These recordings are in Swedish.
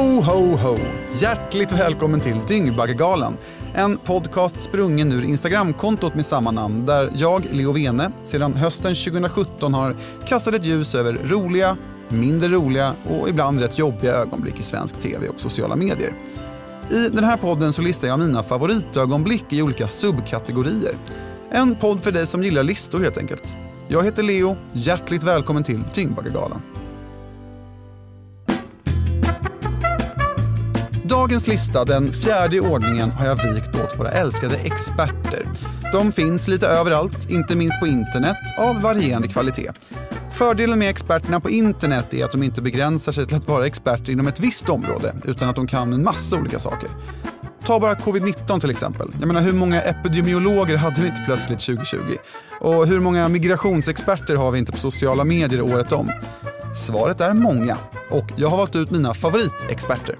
Ho, ho, ho! Hjärtligt välkommen till Dyngbaggegalan. En podcast sprungen ur Instagramkontot med samma namn där jag, Leo Vene, sedan hösten 2017 har kastat ett ljus över roliga, mindre roliga och ibland rätt jobbiga ögonblick i svensk tv och sociala medier. I den här podden så listar jag mina favoritögonblick i olika subkategorier. En podd för dig som gillar listor helt enkelt. Jag heter Leo, hjärtligt välkommen till Dyngbaggegalan. Dagens lista, den fjärde i ordningen, har jag vikt åt våra älskade experter. De finns lite överallt, inte minst på internet, av varierande kvalitet. Fördelen med experterna på internet är att de inte begränsar sig till att vara experter inom ett visst område, utan att de kan en massa olika saker. Ta bara covid-19 till exempel. Jag menar, hur många epidemiologer hade vi inte plötsligt 2020? Och hur många migrationsexperter har vi inte på sociala medier året om? Svaret är många. Och jag har valt ut mina favoritexperter.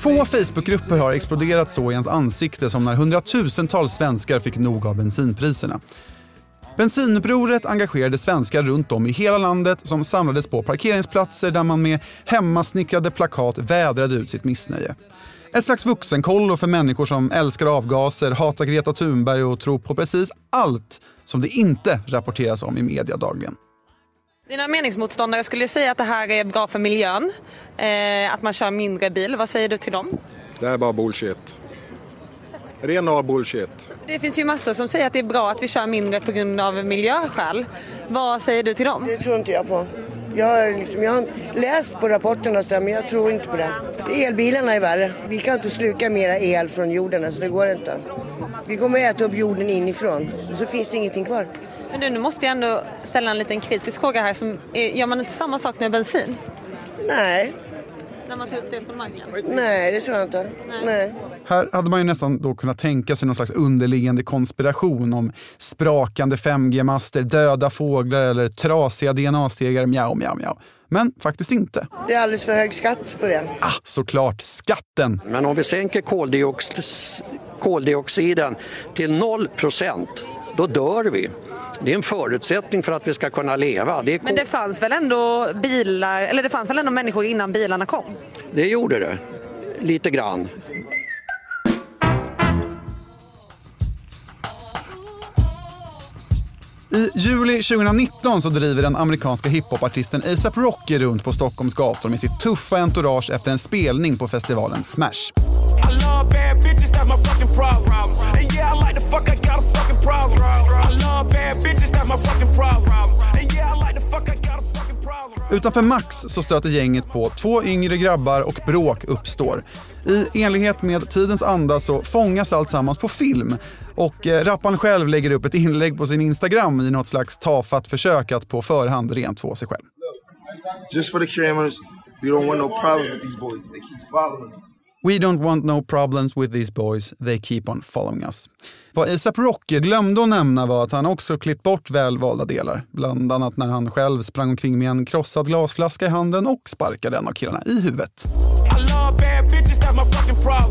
Få Facebookgrupper har exploderat så i ens ansikte som när hundratusentals svenskar fick nog av bensinpriserna. Bensinupproret engagerade svenskar runt om i hela landet som samlades på parkeringsplatser där man med hemmasnickrade plakat vädrade ut sitt missnöje. Ett slags vuxenkollo för människor som älskar avgaser, hatar Greta Thunberg och tror på precis allt som det inte rapporteras om i media dagligen. Dina meningsmotståndare skulle ju säga att det här är bra för miljön, eh, att man kör mindre bil. Vad säger du till dem? Det här är bara bullshit. Ren och bullshit. Det finns ju massor som säger att det är bra att vi kör mindre på grund av miljöskäl. Vad säger du till dem? Det tror inte jag på. Jag har, liksom, jag har läst på rapporterna och så men jag tror inte på det. Elbilarna är värre. Vi kan inte sluka mera el från jorden, alltså det går inte. Vi kommer att äta upp jorden inifrån, och så finns det ingenting kvar. Men du, nu måste jag ändå ställa en liten kritisk fråga här. Som, gör man inte samma sak med bensin? Nej, När man tar upp det från marken? nej det tror jag inte. Nej. Här hade man ju nästan då kunnat tänka sig någon slags underliggande konspiration om sprakande 5G-master, döda fåglar eller trasiga DNA-stegar, mjau, mjau, mjau. Men faktiskt inte. Det är alldeles för hög skatt på det. Ah, såklart, skatten! Men om vi sänker koldiox- koldioxiden till 0% då dör vi. Det är en förutsättning för att vi ska kunna leva. Det, är Men det fanns väl ändå bilar, eller det fanns väl ändå människor innan bilarna kom? det gjorde det. Lite grann. I juli 2019 så driver den amerikanska hiphopartisten ASAP Rocky runt på Stockholms gator med sitt tuffa entourage efter en spelning på festivalen Smash. Utanför Max så stöter gänget på två yngre grabbar och bråk uppstår. I enlighet med tidens anda så fångas allt sammans på film och eh, rapparen själv lägger upp ett inlägg på sin Instagram i något slags tafatt försök att på förhand rent få sig själv. Just for the cameras, we don't want no problems with these boys. They keep following us. We don't want no problems with these boys, they keep on following us. Vad ASAP Rocky glömde att nämna var att han också klippt bort välvalda delar. Bland annat när han själv sprang omkring med en krossad glasflaska i handen och sparkade en av killarna i huvudet.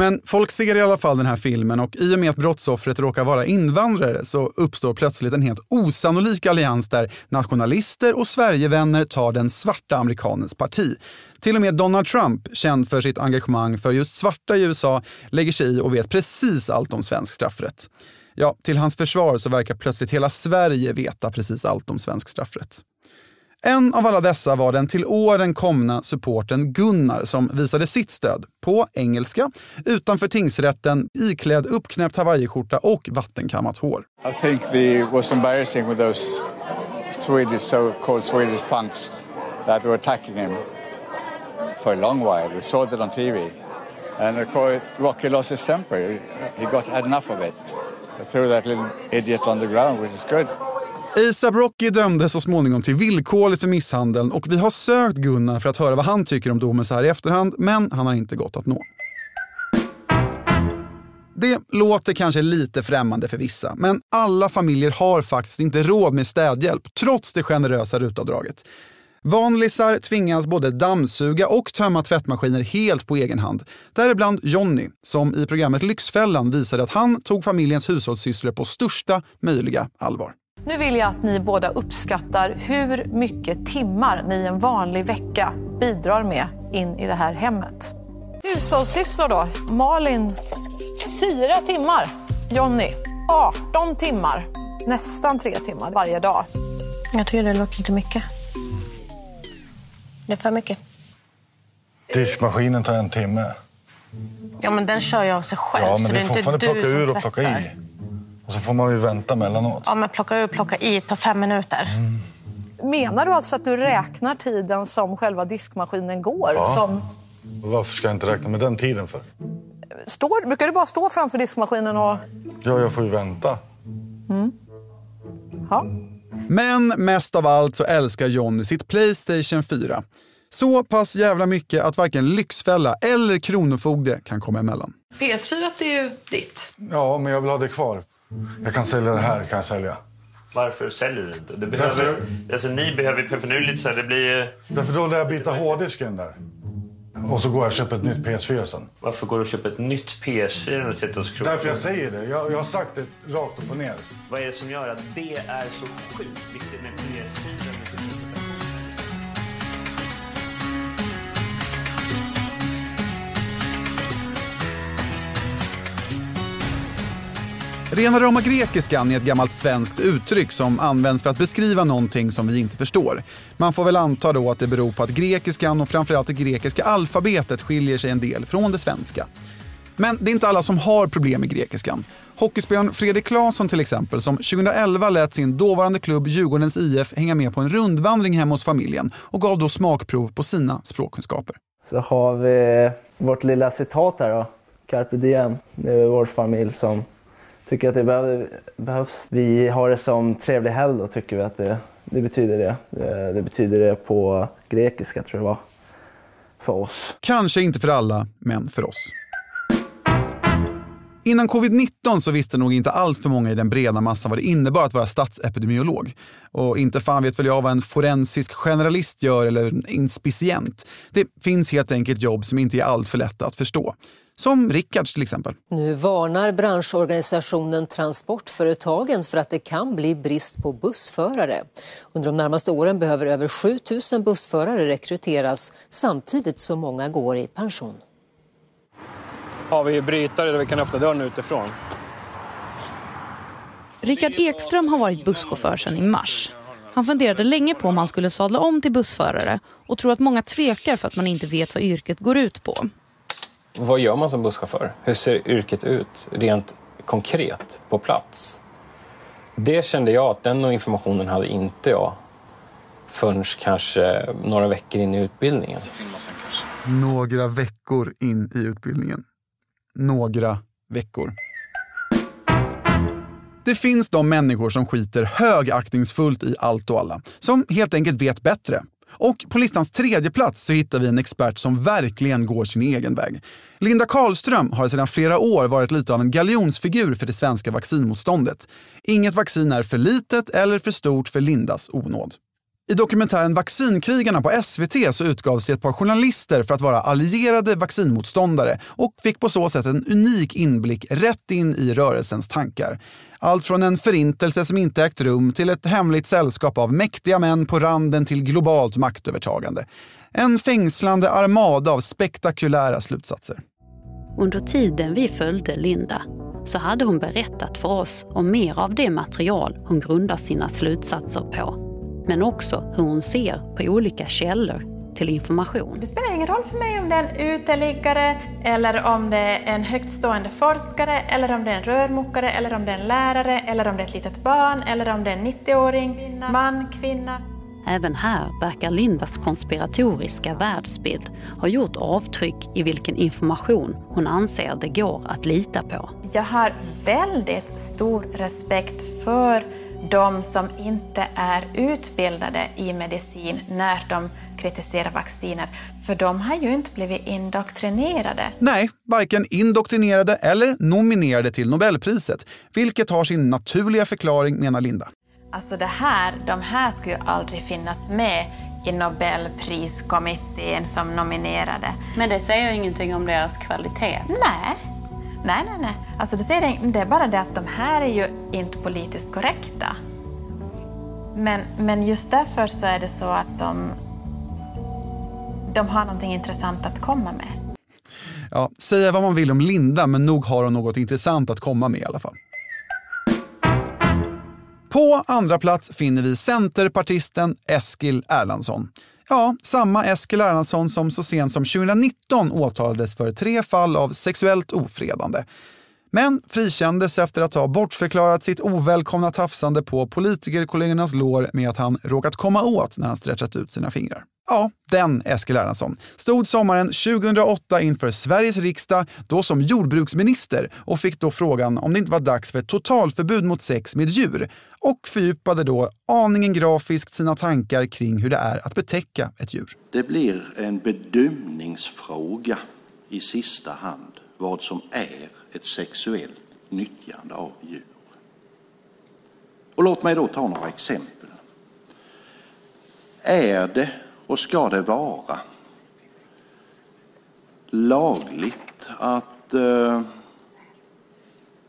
Men folk ser i alla fall den här filmen och i och med att brottsoffret råkar vara invandrare så uppstår plötsligt en helt osannolik allians där nationalister och Sverigevänner tar den svarta amerikanens parti. Till och med Donald Trump, känd för sitt engagemang för just svarta i USA, lägger sig i och vet precis allt om svensk straffrätt. Ja, till hans försvar så verkar plötsligt hela Sverige veta precis allt om svensk straffrätt. En av alla dessa var den till åren komna supporten Gunnar som visade sitt stöd, på engelska, utanför tingsrätten, iklädd uppknäppt hawaiiskjorta och vattenkammat hår. I think the was embarrassing with those Swedish, so-called Swedish punks that were attacking him for a long while. We saw that on TV, and of course Rocky lost his temper. He got had enough of it. Threw that little idiot on the ground, which is good. ASAP Rocky dömdes så småningom till villkorligt för misshandeln och vi har sökt Gunnar för att höra vad han tycker om domen så här i efterhand, men han har inte gått att nå. Det låter kanske lite främmande för vissa, men alla familjer har faktiskt inte råd med städhjälp trots det generösa rutavdraget. Vanlisar tvingas både dammsuga och tömma tvättmaskiner helt på egen hand. Däribland Jonny, som i programmet Lyxfällan visade att han tog familjens hushållssysslor på största möjliga allvar. Nu vill jag att ni båda uppskattar hur mycket timmar ni en vanlig vecka bidrar med in i det här hemmet. Hushållssysslor då. Malin, fyra timmar. Jonny, 18 timmar. Nästan tre timmar varje dag. Jag tycker det låter lite mycket. Det är för mycket. Diskmaskinen tar en timme. Ja, men den kör ju av sig själv. Ja, men så det är fortfarande du plocka ur och plocka i. Och så får man ju vänta mellanåt. Ja, men plocka ur plocka i tar fem minuter. Menar du alltså att du räknar tiden som själva diskmaskinen går? Ja. Som Varför ska jag inte räkna med den tiden för? står, brukar du bara stå framför diskmaskinen och... Ja, jag får ju vänta. Mm. Ja. Men mest av allt så älskar Jonny sitt Playstation 4. Så pass jävla mycket att varken Lyxfälla eller Kronofogde kan komma emellan. PS4 är ju ditt. Ja, men jag vill ha det kvar. Jag kan sälja det här, kan jag sälja. Varför säljer du inte? Det behöver, alltså, ni behöver, för nu lite så här, det blir. Därför då lär jag byta hårddisken där. Och så går jag och köper ett nytt PS4 sen. Varför går du och köper ett nytt PS4 när du sitter hos Kronofogden? Därför jag säger det. Jag, jag har sagt det rakt upp och ner. Vad är det som gör att det är så sjukt viktigt Rena rama grekiskan är ett gammalt svenskt uttryck som används för att beskriva någonting som vi inte förstår. Man får väl anta då att det beror på att grekiskan och framförallt det grekiska alfabetet skiljer sig en del från det svenska. Men det är inte alla som har problem med grekiskan. Hockeyspelaren Fredrik Claesson till exempel, som 2011 lät sin dåvarande klubb Djurgårdens IF hänga med på en rundvandring hemma hos familjen och gav då smakprov på sina språkkunskaper. Så har vi vårt lilla citat här då. Carpe diem. Det är vår familj som tycker att det behöv, behövs. Vi har det som trevlig helg då, tycker vi att det, det betyder det. det. Det betyder det på grekiska tror jag det var. För oss. Kanske inte för alla, men för oss. Innan covid-19 så visste nog inte allt för många i den breda massan vad det innebar att vara statsepidemiolog. Och inte fan vet väl jag vad en forensisk generalist gör eller en inspicient. Det finns helt enkelt jobb som inte är allt för lätta att förstå. Som Rickards till exempel. Nu varnar branschorganisationen Transportföretagen för att det kan bli brist på bussförare. Under de närmaste åren behöver över 7 000 bussförare rekryteras samtidigt som många går i pension. Har vi brytare där vi kan öppna dörren utifrån? Rickard Ekström har varit busschaufför sedan i mars. Han funderade länge på om han skulle sadla om till bussförare och tror att många tvekar för att man inte vet vad yrket går ut på. Vad gör man som busschaufför? Hur ser yrket ut rent konkret på plats? Det kände jag att den informationen hade inte jag förrän kanske några veckor in i utbildningen. Några veckor in i utbildningen. Några veckor. Det finns de människor som skiter högaktningsfullt i allt och alla. Som helt enkelt vet bättre. Och på listans tredje plats så hittar vi en expert som verkligen går sin egen väg. Linda Karlström har sedan flera år varit lite av en galjonsfigur för det svenska vaccinmotståndet. Inget vaccin är för litet eller för stort för Lindas onåd. I dokumentären Vaccinkrigarna på SVT så utgav sig ett par journalister för att vara allierade vaccinmotståndare och fick på så sätt en unik inblick rätt in i rörelsens tankar. Allt från en förintelse som inte ägt rum till ett hemligt sällskap av mäktiga män på randen till globalt maktövertagande. En fängslande armada av spektakulära slutsatser. Under tiden vi följde Linda så hade hon berättat för oss om mer av det material hon grundar sina slutsatser på. Men också hur hon ser på olika källor till information. Det spelar ingen roll för mig om det är en uteliggare, eller om det är en högtstående forskare, eller om det är en rörmokare, eller om det är en lärare, eller om det är ett litet barn, eller om det är en 90-åring, man, kvinna. Även här verkar Lindas konspiratoriska världsbild ha gjort avtryck i vilken information hon anser det går att lita på. Jag har väldigt stor respekt för de som inte är utbildade i medicin när de kritisera vacciner, för de har ju inte blivit indoktrinerade. Nej, varken indoktrinerade eller nominerade till Nobelpriset, vilket har sin naturliga förklaring menar Linda. Alltså det här, de här skulle ju aldrig finnas med i Nobelpriskommittén som nominerade. Men det säger ju ingenting om deras kvalitet. Nej, nej, nej. nej. Alltså det, säger, det är bara det att de här är ju inte politiskt korrekta. Men, men just därför så är det så att de, de har någonting intressant att komma med. Ja, säga vad man vill om Linda, men nog har hon något intressant att komma med i alla fall. På andra plats finner vi centerpartisten Eskil Erlandsson. Ja, samma Eskil Erlandsson som så sent som 2019 åtalades för tre fall av sexuellt ofredande. Men frikändes efter att ha bortförklarat sitt ovälkomna tafsande på politikerkollegornas lår med att han råkat komma åt när han stretchat ut sina fingrar. Ja, den Eskil Erlandsson stod sommaren 2008 inför Sveriges riksdag, då som jordbruksminister och fick då frågan om det inte var dags för ett totalförbud mot sex med djur och fördjupade då aningen grafiskt sina tankar kring hur det är att betäcka ett djur. Det blir en bedömningsfråga i sista hand vad som är ett sexuellt nyttjande av djur. Och låt mig då ta några exempel. Är det och ska det vara lagligt att eh,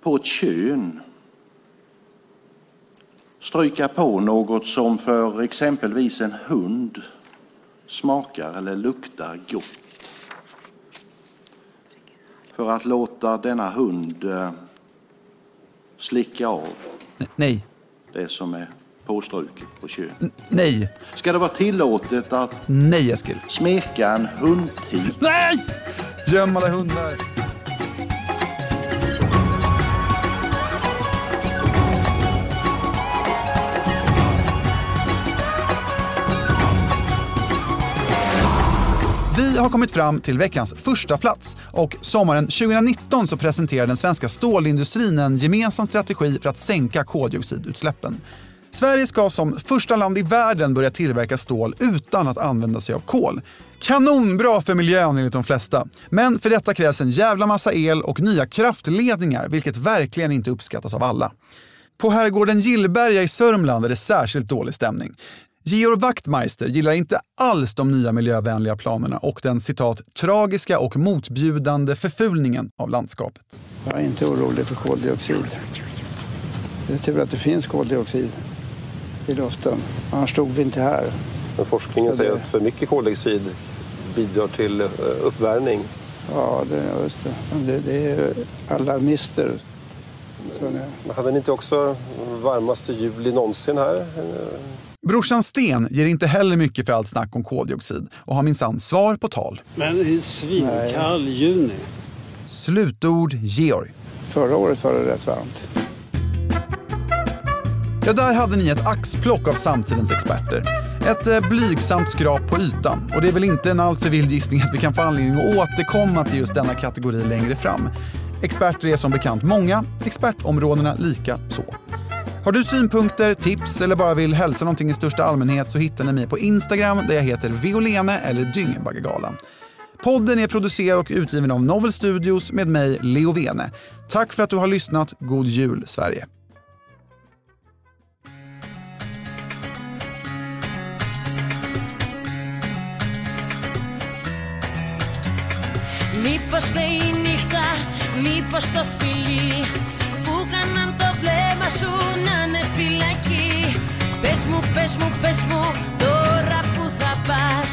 på ett kön stryka på något som för exempelvis en hund smakar eller luktar gott? För att låta denna hund eh, slicka av det som är påstruket på kön. nej, Ska det vara tillåtet att nej Eskil. smeka en hundtit? Nej! Göm alla hundar. Vi har kommit fram till veckans första plats och sommaren 2019 så presenterade den svenska stålindustrin en gemensam strategi för att sänka koldioxidutsläppen. Sverige ska som första land i världen börja tillverka stål utan att använda sig av kol. Kanonbra för miljön enligt de flesta. Men för detta krävs en jävla massa el och nya kraftledningar, vilket verkligen inte uppskattas av alla. På herrgården Gillberga i Sörmland är det särskilt dålig stämning. Georg Wachtmeister gillar inte alls de nya miljövänliga planerna och den citat tragiska och motbjudande förfulningen av landskapet. Jag är inte orolig för koldioxid. Det är tur att det finns koldioxid i luften. Annars stod vi inte här. Men forskningen säger att för mycket koldioxid bidrar till eh, uppvärmning. Ja, det, just det. Men det, det är alarmister. Det, Men hade ni inte också varmaste juli någonsin här? Brorsan Sten ger inte heller mycket för allt snack om koldioxid och har minsann svar på tal. Men i svinkall juni. Slutord Georg. Förra året var det rätt varmt. Ja, där hade ni ett axplock av samtidens experter. Ett eh, blygsamt skrap på ytan. Och det är väl inte en alltför vild gissning att vi kan få anledning att återkomma till just denna kategori längre fram. Experter är som bekant många, expertområdena lika så. Har du synpunkter, tips eller bara vill hälsa någonting i största allmänhet så hittar ni mig på Instagram där jag heter Violene eller Dyngbaggegalan. Podden är producerad och utgiven av Novel Studios med mig, Leo Vene. Tack för att du har lyssnat. God jul, Sverige! Μήπως φταίει η νύχτα, μήπως το φιλί Που κάναν το βλέμμα σου να είναι φυλακή. Πες μου, πες μου, πες μου, τώρα που θα πας